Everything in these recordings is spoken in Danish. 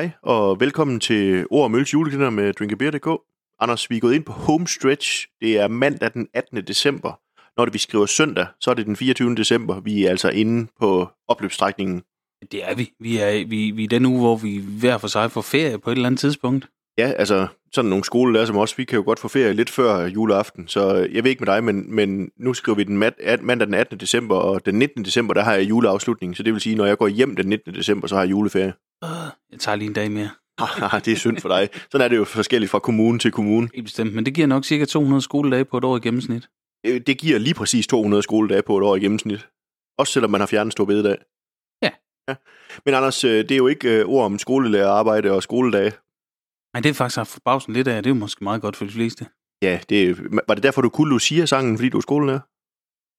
Hej, og velkommen til Ord og Mølles julekalender med drinkabeer.dk. Anders, vi er gået ind på home stretch. Det er mandag den 18. december. Når det vi skriver søndag, så er det den 24. december. Vi er altså inde på opløbsstrækningen. Det er vi. Vi er, vi, vi er den uge, hvor vi hver for sig får ferie på et eller andet tidspunkt. Ja, altså sådan nogle skolelærer som os, vi kan jo godt få ferie lidt før juleaften, så jeg ved ikke med dig, men, men nu skriver vi den mandag den 18. december, og den 19. december, der har jeg juleafslutning, så det vil sige, når jeg går hjem den 19. december, så har jeg juleferie. Jeg tager lige en dag mere. Ah, det er synd for dig. Sådan er det jo forskelligt fra kommune til kommune. Helt bestemt, men det giver nok cirka 200 skoledage på et år i gennemsnit. Øh, Det giver lige præcis 200 skoledage på et år i gennemsnit. Også selvom man har fjernet stor bededag. Ja. ja. Men Anders, øh, det er jo ikke øh, ord om skolelærerarbejde og skoledage. Nej, det er faktisk haft forbavsen lidt af. Det er jo måske meget godt for de fleste. Ja, det, var det derfor, du kunne Lucia-sangen, fordi du er skolelærer?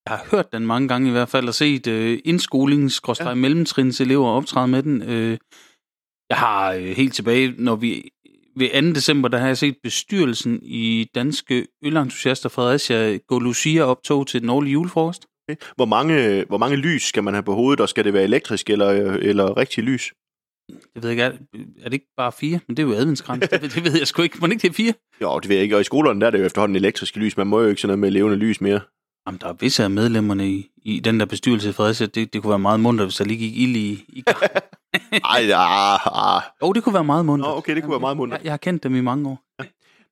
Jeg har hørt den mange gange i hvert fald, og set øh, indskolings ja. mellemtrins elever optræde med den. Øh, jeg har øh, helt tilbage, når vi ved 2. december, der har jeg set bestyrelsen i Danske Ølentusiaster Fredericia gå Lucia optog til den årlige julefrokost. Okay. Hvor, mange, hvor mange lys skal man have på hovedet, og skal det være elektrisk eller, eller rigtig lys? Jeg ved ikke, er, er det ikke bare fire? Men det er jo adventskrans. det, det ved jeg sgu ikke. Må det ikke det er fire? Jo, det ved jeg ikke. Og i skolerne der er det jo efterhånden elektriske lys. Man må jo ikke sådan noget med levende lys mere. Jamen, der er visse af medlemmerne i, i den der bestyrelse i Fredericia. Det, det kunne være meget mundt, hvis der lige gik ild i, i. Ej, ah, ah. Jo, det kunne være meget mundt. Okay, det kunne være meget mundt. Jeg, jeg har kendt dem i mange år. Ja.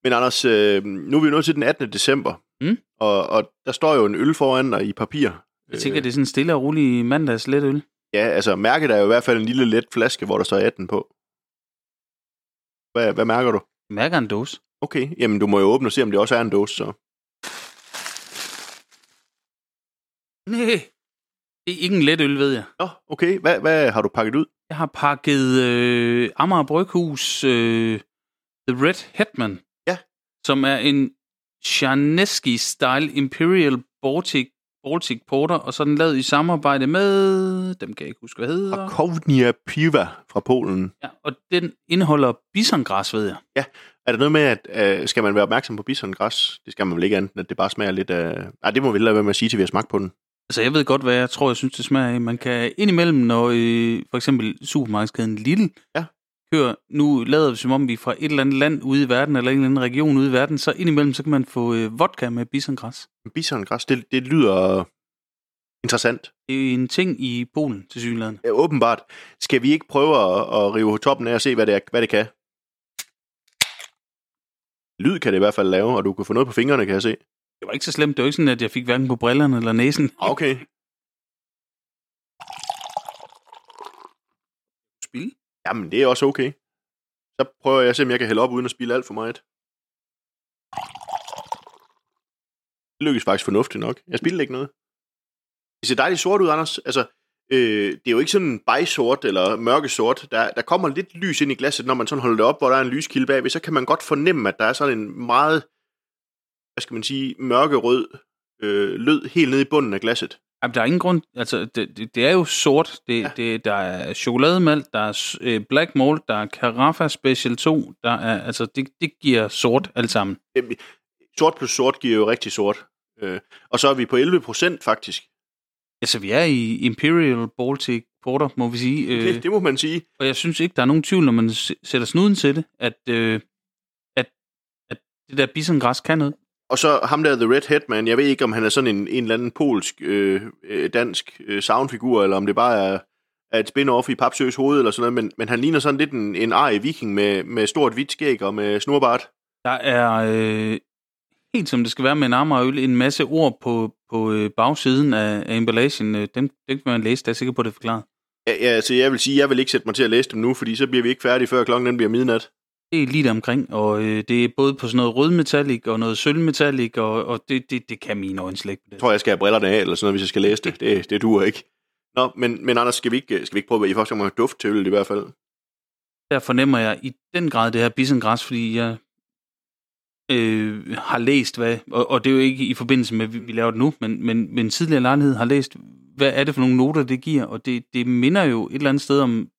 Men Anders, øh, nu er vi nået til den 18. december. Mm? Og, og der står jo en øl foran dig i papir. Jeg tænker, det er sådan en stille og rolig mandags let øl. Ja, altså mærket er jo i hvert fald en lille let flaske, hvor der står 18 på. Hvad, hvad mærker du? Jeg mærker en dåse. Okay, jamen du må jo åbne og se, om det også er en dåse, så. Nej, det er ikke en let øl, ved jeg. Nå, okay. Hvad, hvad har du pakket ud? Jeg har pakket øh, Amager Bryghus øh, The Red Hetman. Ja. Som er en Charneski Style Imperial Baltic, Baltic Porter, og så den lavet i samarbejde med, dem kan jeg ikke huske, hvad hedder. Rakovnia Piva fra Polen. Ja, og den indeholder bisongræs, ved jeg. Ja, er der noget med, at øh, skal man være opmærksom på bisongræs? Det skal man vel ikke andet, at det bare smager lidt af... Nej, det må vi lade være med at sige, til vi har smagt på den. Altså, jeg ved godt, hvad jeg tror, jeg synes, det smager af. Man kan indimellem, når øh, for eksempel supermarkedskæden Lidl ja. kører, nu lader vi som om vi er fra et eller andet land ude i verden, eller en eller anden region ude i verden, så indimellem, så kan man få øh, vodka med bisongræs. Bisongræs, det, det lyder interessant. Det er en ting i Polen, til synligheden. Ja, åbenbart. Skal vi ikke prøve at, at rive toppen af og se, hvad det, er, hvad det kan? Lyd kan det i hvert fald lave, og du kan få noget på fingrene, kan jeg se. Det var ikke så slemt. Det var ikke sådan, at jeg fik hverken på brillerne eller næsen. Okay. Spil? Jamen, det er også okay. Så prøver jeg at se, om jeg kan hælde op, uden at spille alt for meget. Det lykkes faktisk fornuftigt nok. Jeg spiller ikke noget. Det ser dejligt sort ud, Anders. Altså, øh, det er jo ikke sådan bejsort eller mørkesort. Der, der kommer lidt lys ind i glasset, når man sådan holder det op, hvor der er en lyskilde bagved. Så kan man godt fornemme, at der er sådan en meget, hvad skal man sige, mørkerød øh, lød helt nede i bunden af glasset. Jamen, der er ingen grund, altså det, det, det er jo sort, det, ja. det, der er chokolademalt, der er øh, black malt, der er Carafa Special 2, der er, altså det, det giver sort alt sammen. Sort plus sort giver jo rigtig sort. Øh, og så er vi på 11 procent faktisk. Altså, vi er i Imperial Baltic Porter, må vi sige. Det, det må man sige. Og jeg synes ikke, der er nogen tvivl, når man sætter snuden til det, at, øh, at, at det der bisongræs kan noget. Og så ham der, The Red Headman, jeg ved ikke, om han er sådan en, en eller anden polsk, øh, dansk øh, soundfigur, eller om det bare er, er et spin-off i Papsøs hoved, eller sådan noget, men, men han ligner sådan lidt en, en arg viking med, med stort hvidt skæg og med snorbart. Der er, øh, helt som det skal være med en Amagerøl, en masse ord på, på øh, bagsiden af, af emballagen. Dem, dem kan man læse, der er sikker på, det er forklaret. Ja, ja, altså jeg vil sige, jeg vil ikke sætte mig til at læse dem nu, fordi så bliver vi ikke færdige, før klokken den bliver midnat. Det er lige der omkring, og øh, det er både på sådan noget rødmetallik og noget sølvmetallik, og, og det, det, det kan mine øjne slet ikke. Jeg tror, jeg skal have brillerne af, eller sådan noget, hvis jeg skal læse det. Det, det duer ikke. Nå, men, men Anders, skal vi ikke, skal vi ikke prøve at i første omgang duft til i hvert fald? Der fornemmer jeg i den grad det her bisengræs, fordi jeg øh, har læst, hvad, og, og det er jo ikke i forbindelse med, at vi, vi laver det nu, men, men, men tidligere lejlighed har læst, hvad er det for nogle noter, det giver, og det, det minder jo et eller andet sted om,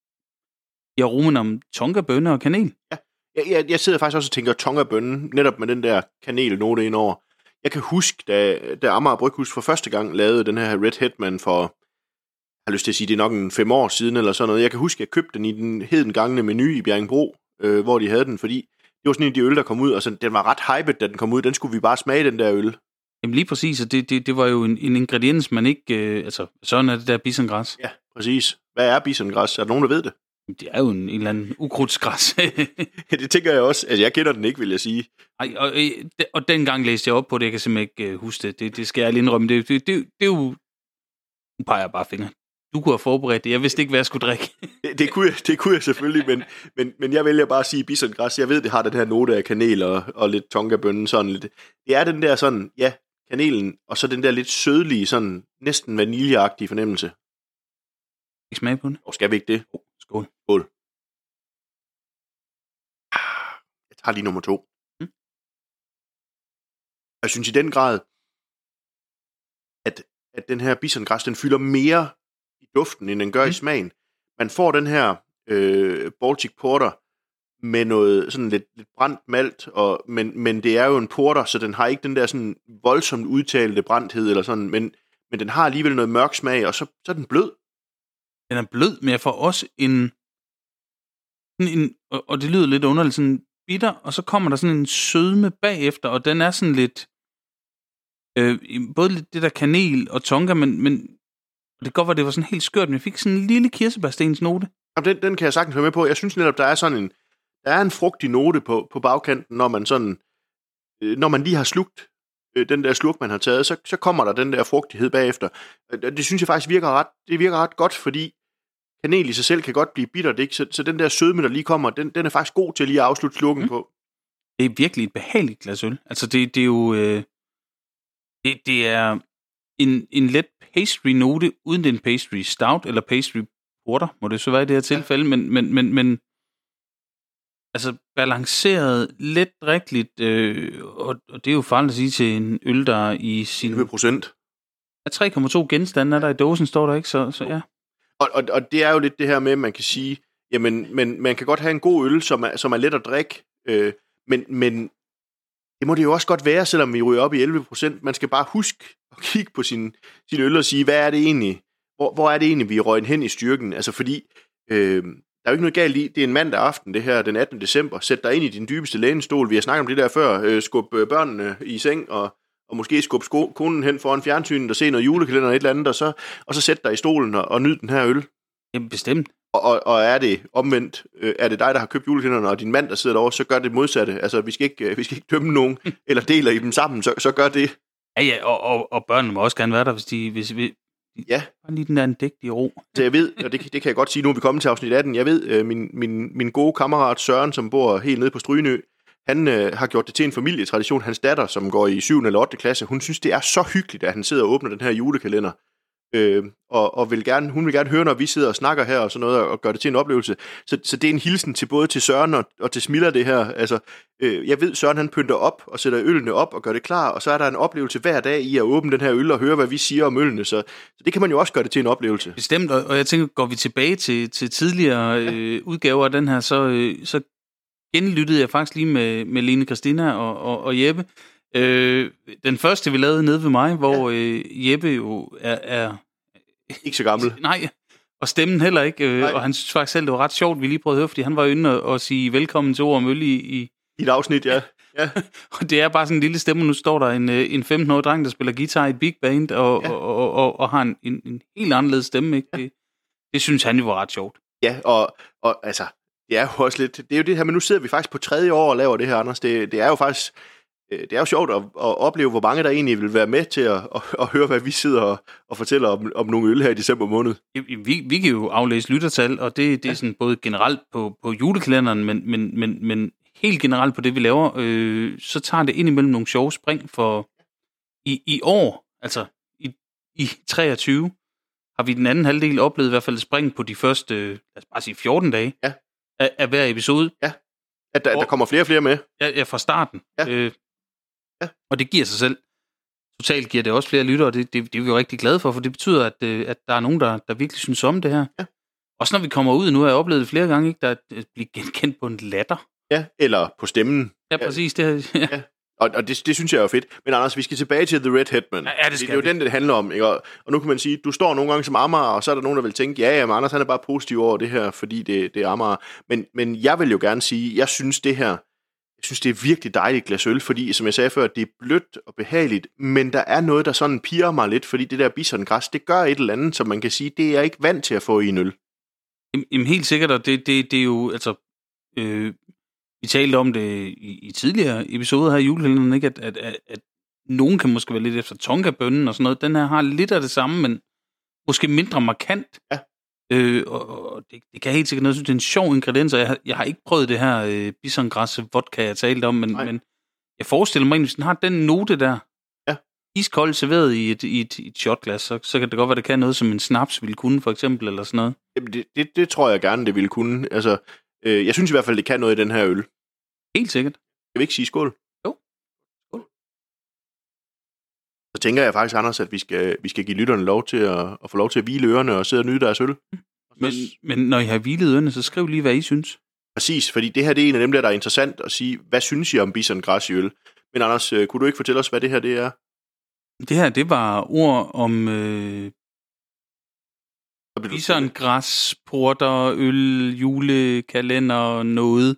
i aromen om tonka, bønne og kanel. Ja, jeg, jeg, jeg sidder faktisk også og tænker tonga bønne, netop med den der kanelnote indover. Jeg kan huske, da, da Amager Bryghus for første gang lavede den her Red Headman for har lyst til at sige, det er nok en fem år siden eller sådan noget. Jeg kan huske, at jeg købte den i den heden gangne menu i Bjerringbro, øh, hvor de havde den, fordi det var sådan en af de øl, der kom ud, og så, den var ret hyped, da den kom ud. Den skulle vi bare smage, den der øl. Jamen lige præcis, og det, det, det var jo en, en ingrediens, man ikke... Øh, altså, sådan er det der bisongræs. Ja, præcis. Hvad er bisongræs? Er der nogen, der ved det? Det er jo en, en eller anden ukrudtsgræs. det tænker jeg også. Altså, jeg kender den ikke, vil jeg sige. Ej, og, øh, og dengang læste jeg op på det, jeg kan simpelthen ikke uh, huske det. det. Det skal jeg lige indrømme. Det, det, det, det er jo... Nu peger jeg bare fingre. Du kunne have forberedt det. Jeg vidste ikke, hvad jeg skulle drikke. det, det, kunne jeg, det kunne jeg selvfølgelig, men, men, men jeg vælger bare at sige bisongræs. Jeg ved, det har den her note af kanel og, og lidt tonkabønnen. Sådan lidt. Det er den der sådan, ja, kanelen, og så den der lidt sødlige, sådan næsten vaniljeagtige fornemmelse. Ikke smage på den? Og skal vi ikke det? Skål. Skål. Jeg tager lige nummer to. Mm. Jeg synes i den grad, at, at den her bisongræs, den fylder mere i duften, end den gør mm. i smagen. Man får den her øh, Baltic Porter med noget sådan lidt, lidt brændt malt, og, men, men det er jo en porter, så den har ikke den der sådan voldsomt udtalte brændthed, eller sådan, men, men den har alligevel noget mørk smag, og så, så er den blød. Den er blød, men jeg får også en, en, en og, og det lyder lidt underligt, sådan bitter, og så kommer der sådan en sødme bagefter, og den er sådan lidt, øh, både lidt det der kanel og tonka, men, men og det kan godt være, det var sådan helt skørt, men jeg fik sådan en lille kirsebærstens note. Jamen, den, den kan jeg sagtens høre med på. Jeg synes netop, der er sådan en, der er en frugtig note på, på bagkanten, når man sådan, øh, når man lige har slugt øh, den der slurk, man har taget, så, så kommer der den der frugtighed bagefter. Øh, det synes jeg faktisk virker ret, det virker ret godt, fordi kanel i sig selv kan godt blive bittert, ikke? Så, så den der sødme, der lige kommer, den, den er faktisk god til lige at afslutte slurken mm. på. Det er virkelig et behageligt glas øl. Altså, det, det er jo... Øh, det, det er en, en let pastry note, uden den pastry stout eller pastry porter, må det så være i det her tilfælde, ja. men, men, men, men altså balanceret, let drikkeligt, øh, og, og det er jo farligt at sige til en øl, der er i sin... 20 procent. Ja, 3,2 genstande er der i dåsen, står der ikke, så, så ja. Og, og, og det er jo lidt det her med, at man kan sige, jamen, men man kan godt have en god øl, som er, som er let at drikke, øh, men, men det må det jo også godt være, selvom vi ryger op i 11 procent. Man skal bare huske at kigge på sin, sin øl og sige, hvad er det egentlig, hvor, hvor er det egentlig, vi er røget hen i styrken? Altså fordi, øh, der er jo ikke noget galt i, det er en mandag aften, det her, den 18. december. Sæt dig ind i din dybeste lænestol. Vi har snakket om det der før. Øh, skub øh, børnene i seng, og, og måske skub sko- konen hen foran fjernsynet og se noget julekalender eller et eller andet, og så, og så sæt dig i stolen og, og nyd den her øl. Jamen bestemt. Og, og, og er det omvendt, øh, er det dig, der har købt julekalenderen, og din mand, der sidder derovre, så gør det modsatte. Altså, vi skal ikke, øh, vi skal ikke dømme nogen, eller deler i dem sammen, så, så gør det. Ja, ja, og, og, og børnene må også gerne være der, hvis de, hvis, hvis, Ja. Bare lige den der andægtige ro. Så jeg ved, og det, det kan jeg godt sige, nu er vi kommet til afsnit 18, jeg ved, øh, min, min, min gode kammerat Søren, som bor helt nede på Strygenø, han øh, har gjort det til en familietradition. Hans datter, som går i 7. eller 8. klasse, hun synes, det er så hyggeligt, at han sidder og åbner den her julekalender. Øh, og, og vil gerne, hun vil gerne høre, når vi sidder og snakker her og sådan noget, og gør det til en oplevelse. Så, så det er en hilsen til både til Søren og, og til Smiller, det her. Altså, øh, jeg ved, Søren han pynter op og sætter ølene op og gør det klar, og så er der en oplevelse hver dag i at åbne den her øl og høre, hvad vi siger om ølene. Så, så det kan man jo også gøre det til en oplevelse. Bestemt, og, og jeg tænker, går vi tilbage til, til tidligere øh, udgaver af den her, så, øh, så genlyttede jeg faktisk lige med, med Lene Christina og, og, og Jeppe. Øh, den første, vi lavede nede ved mig, hvor ja. øh, Jeppe jo er, er ikke så gammel. Nej, og stemmen heller ikke. Øh, og han synes faktisk selv, det var ret sjovt, vi lige prøvede at høre, fordi han var inde og, og sige velkommen til ord og mølle i... I, I et afsnit, ja. ja. og det er bare sådan en lille stemme, nu står der en, øh, en 15-årig dreng, der spiller guitar i et big band, og, ja. og, og, og, og har en, en, en helt anderledes stemme. Ikke? Ja. Det, det synes han jo var ret sjovt. Ja, og, og altså, det er jo også lidt, det er jo det her, men nu sidder vi faktisk på tredje år og laver det her, Anders. Det, det er jo faktisk, Øh, det er jo sjovt at, at opleve, hvor mange der egentlig vil være med til at, at, at høre, hvad vi sidder og, og fortæller om, om nogle øl her i december måned. Vi, vi kan jo aflæse lyttertal, og det, det er sådan både generelt på, på julekalenderen, men, men, men, men helt generelt på det, vi laver, øh, så tager det ind imellem nogle sjove spring for i, i år, altså i, i 23, har vi den anden halvdel oplevet i hvert fald et spring på de første, lad os bare sige 14 dage ja. Af, af hver episode. Ja, at der, og, der kommer flere og flere med. Ja, ja fra starten. Ja. Øh, Ja. Og det giver sig selv. Totalt giver det også flere lyttere, og det, det, det er vi jo rigtig glade for, for det betyder, at, øh, at der er nogen, der, der virkelig synes om det her. Ja. Også når vi kommer ud, nu har jeg oplevet det flere gange, ikke, der bliver genkendt på en latter. Ja, eller på stemmen. Ja, præcis. Det, ja. ja. Og, og det, det synes jeg er jo fedt. Men Anders, vi skal tilbage til The Red Headman. Ja, ja, det skal det er jo vi. den, det handler om. Ikke? Og, og nu kan man sige, du står nogle gange som Amager, og så er der nogen, der vil tænke, ja, ja, men Anders han er bare positiv over det her, fordi det, det er Amager. Men, men jeg vil jo gerne sige, jeg synes det her, jeg synes det er virkelig dejligt glas øl, fordi som jeg sagde før, det er blødt og behageligt, men der er noget, der sådan piger mig lidt, fordi det der bisongræs, det gør et eller andet, som man kan sige, det er jeg ikke vant til at få i en øl. Jamen helt sikkert, og det, det, det er jo, altså, øh, vi talte om det i, i tidligere episoder her i julekalenderen, ikke? At, at, at, at nogen kan måske være lidt efter tonkabønnen og sådan noget. Den her har lidt af det samme, men måske mindre markant. Ja. Øh, og og det, det kan helt sikkert noget. Synes, det er en sjov ingrediens, og jeg, har- jeg har ikke prøvet det her øh, bisongræs vodka, jeg talte om, men, Nej. men jeg forestiller mig, at hvis den har den note der, Ja. iskold serveret i et, i et, i et shotglas, så, så kan det godt være, det kan noget, som en snaps ville kunne, for eksempel, eller sådan noget. Jamen, det, det, det tror jeg gerne, det ville kunne. Altså, øh, jeg synes i hvert fald, det kan noget i den her øl. Helt sikkert. Skal vi ikke sige skål? Jo. Skål. Så tænker jeg faktisk, Anders, at vi skal, vi skal give lytterne lov til at, at få lov til at hvile ørerne og sidde og nyde deres øl. Men, men når I har hvilet ørerne, så skriv lige, hvad I synes. Præcis, fordi det her det er en af dem der, er interessant at sige, hvad synes I om bison græs i øl? Men Anders, øh, kunne du ikke fortælle os, hvad det her det er? Det her, det var ord om øh, bliver bison, græs, porter, øl, julekalender, noget.